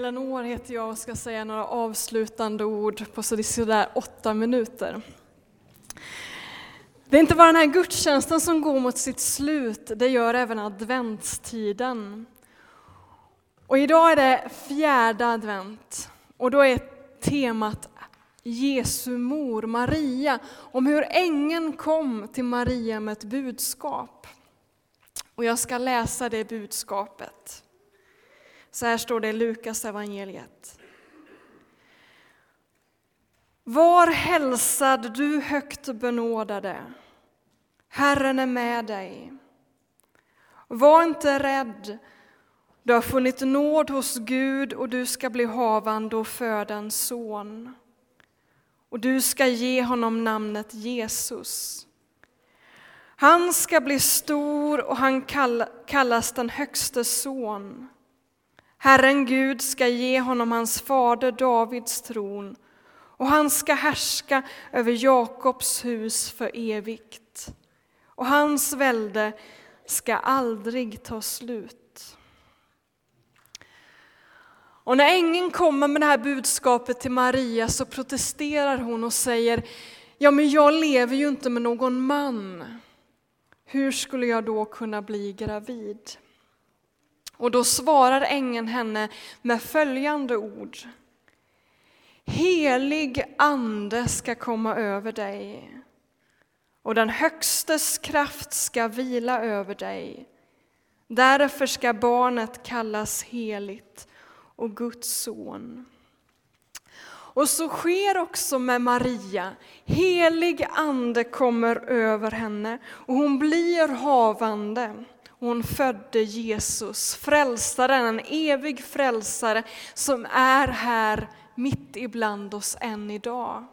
Elinor heter jag och ska säga några avslutande ord på sådär åtta minuter. Det är inte bara den här gudstjänsten som går mot sitt slut, det gör även adventstiden. Och idag är det fjärde advent och då är temat Jesu mor Maria, om hur ängeln kom till Maria med ett budskap. Och jag ska läsa det budskapet. Så här står det i Lukas evangeliet. Var hälsad du högt benådade. Herren är med dig. Var inte rädd. Du har funnit nåd hos Gud och du ska bli havande och föda en son. Och du ska ge honom namnet Jesus. Han ska bli stor och han kallas den högste son. Herren Gud ska ge honom hans fader Davids tron och han ska härska över Jakobs hus för evigt. Och hans välde ska aldrig ta slut. Och när ängeln kommer med det här budskapet till Maria så protesterar hon och säger Ja, men jag lever ju inte med någon man. Hur skulle jag då kunna bli gravid? Och då svarar ängeln henne med följande ord. Helig ande ska komma över dig och den Högstes kraft ska vila över dig. Därför ska barnet kallas heligt och Guds son. Och så sker också med Maria. Helig ande kommer över henne och hon blir havande. Hon födde Jesus, frälsaren, en evig frälsare som är här mitt ibland oss än idag.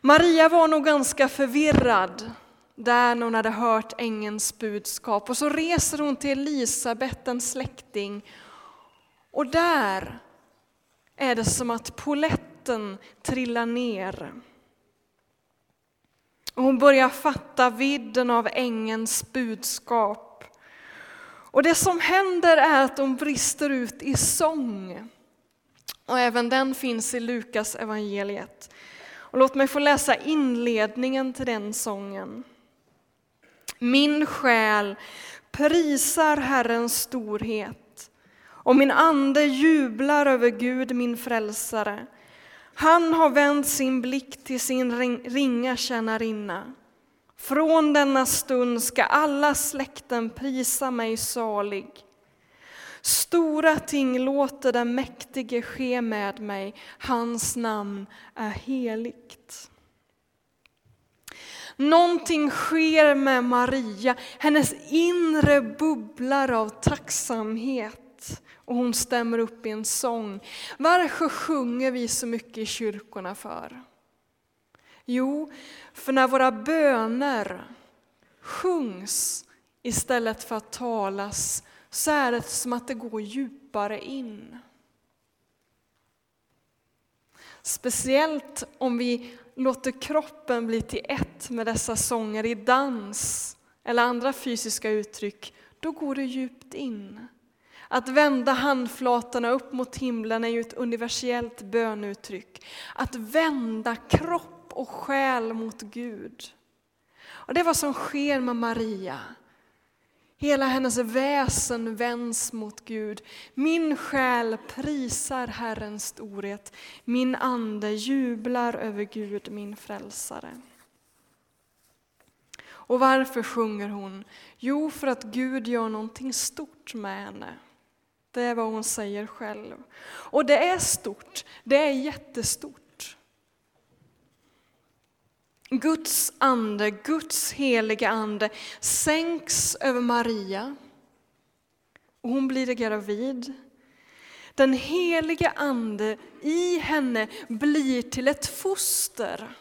Maria var nog ganska förvirrad där när hon hade hört ängelns budskap och så reser hon till Elisabet, en släkting, och där är det som att poletten trillar ner. Och hon börjar fatta vidden av ängens budskap. Och det som händer är att de brister ut i sång. Och även den finns i Lukas evangeliet. Och låt mig få läsa inledningen till den sången. Min själ prisar Herrens storhet och min ande jublar över Gud, min frälsare. Han har vänt sin blick till sin ringa tjänarinna. Från denna stund ska alla släkten prisa mig salig. Stora ting låter den mäktige ske med mig, hans namn är heligt. Någonting sker med Maria, hennes inre bubblar av tacksamhet och hon stämmer upp i en sång. Varför sjunger vi så mycket i kyrkorna för? Jo, för när våra böner sjungs istället för att talas så är det som att det går djupare in. Speciellt om vi låter kroppen bli till ett med dessa sånger i dans eller andra fysiska uttryck, då går det djupt in. Att vända handflatorna upp mot himlen är ju ett universellt bönuttryck. Att vända kropp och själ mot Gud. Och Det är vad som sker med Maria. Hela hennes väsen vänds mot Gud. Min själ prisar Herrens storhet. Min ande jublar över Gud, min frälsare. Och varför sjunger hon? Jo, för att Gud gör någonting stort med henne. Det är vad hon säger själv. Och det är stort, det är jättestort. Guds ande, Guds heliga ande sänks över Maria och hon blir gravid. Den heliga ande i henne blir till ett foster.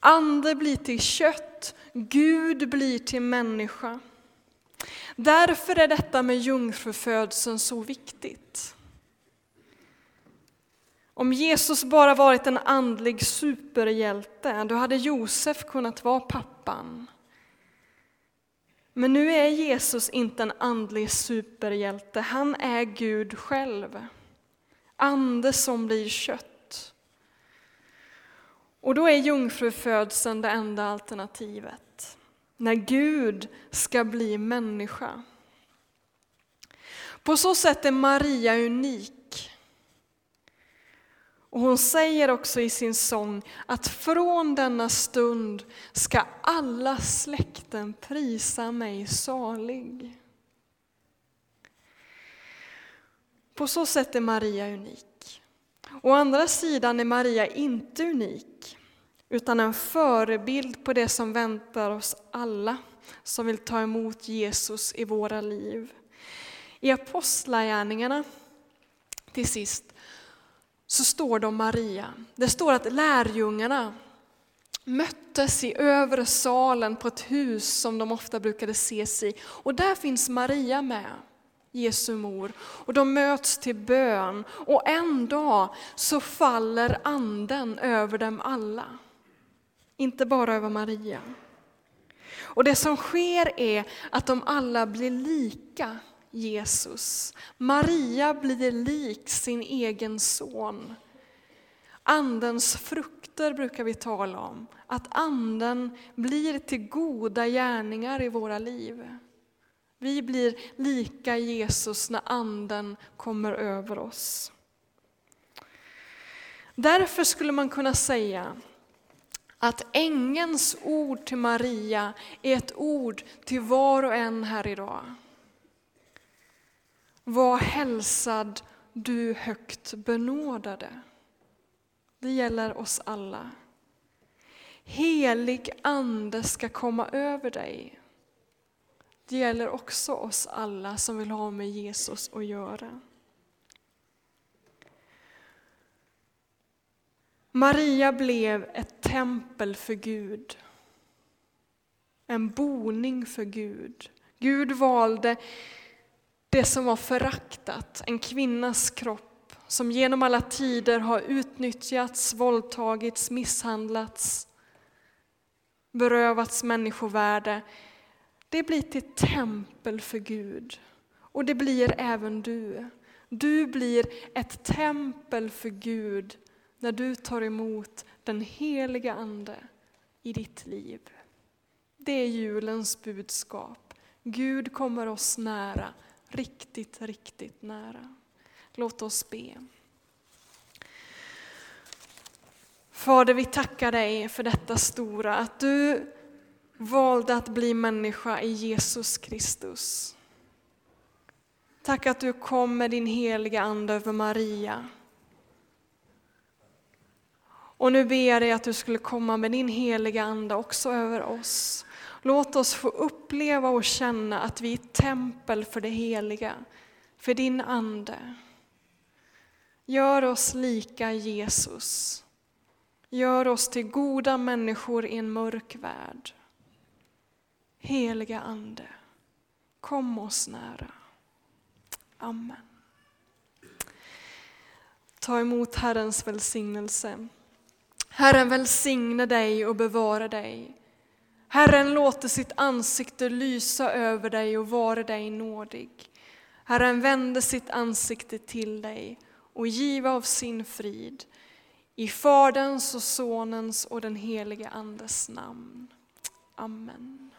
Ande blir till kött, Gud blir till människa. Därför är detta med jungfrufödseln så viktigt. Om Jesus bara varit en andlig superhjälte, då hade Josef kunnat vara pappan. Men nu är Jesus inte en andlig superhjälte, han är Gud själv. Ande som blir kött. Och då är jungfrufödseln det enda alternativet. När Gud ska bli människa. På så sätt är Maria unik. Och hon säger också i sin sång att från denna stund ska alla släkten prisa mig salig. På så sätt är Maria unik. Å andra sidan är Maria inte unik, utan en förebild på det som väntar oss alla som vill ta emot Jesus i våra liv. I Apostlagärningarna, till sist, så står det om Maria. Det står att lärjungarna möttes i övre salen på ett hus som de ofta brukade ses i. Och där finns Maria med, Jesu mor. Och de möts till bön. Och en dag så faller anden över dem alla. Inte bara över Maria. Och det som sker är att de alla blir lika Jesus. Maria blir lik sin egen son. Andens frukter brukar vi tala om, att anden blir till goda gärningar i våra liv. Vi blir lika Jesus när anden kommer över oss. Därför skulle man kunna säga att ängens ord till Maria är ett ord till var och en här idag. Var hälsad, du högt benådade. Det gäller oss alla. Helig ande ska komma över dig. Det gäller också oss alla som vill ha med Jesus att göra. Maria blev ett tempel för Gud. En boning för Gud. Gud valde det som var föraktat, en kvinnas kropp som genom alla tider har utnyttjats, våldtagits, misshandlats, berövats människovärde. Det blir till tempel för Gud. Och det blir även du. Du blir ett tempel för Gud när du tar emot den heliga Ande i ditt liv. Det är julens budskap. Gud kommer oss nära riktigt, riktigt nära. Låt oss be. Fader, vi tackar dig för detta stora, att du valde att bli människa i Jesus Kristus. Tack att du kom med din heliga Ande över Maria. Och nu ber jag dig att du skulle komma med din heliga Ande också över oss. Låt oss få uppleva och känna att vi är tempel för det heliga, för din Ande. Gör oss lika Jesus. Gör oss till goda människor i en mörk värld. Heliga Ande, kom oss nära. Amen. Ta emot Herrens välsignelse. Herren välsigne dig och bevara dig. Herren låter sitt ansikte lysa över dig och vara dig nådig. Herren vände sitt ansikte till dig och giva av sin frid. I Faderns och Sonens och den helige Andes namn. Amen.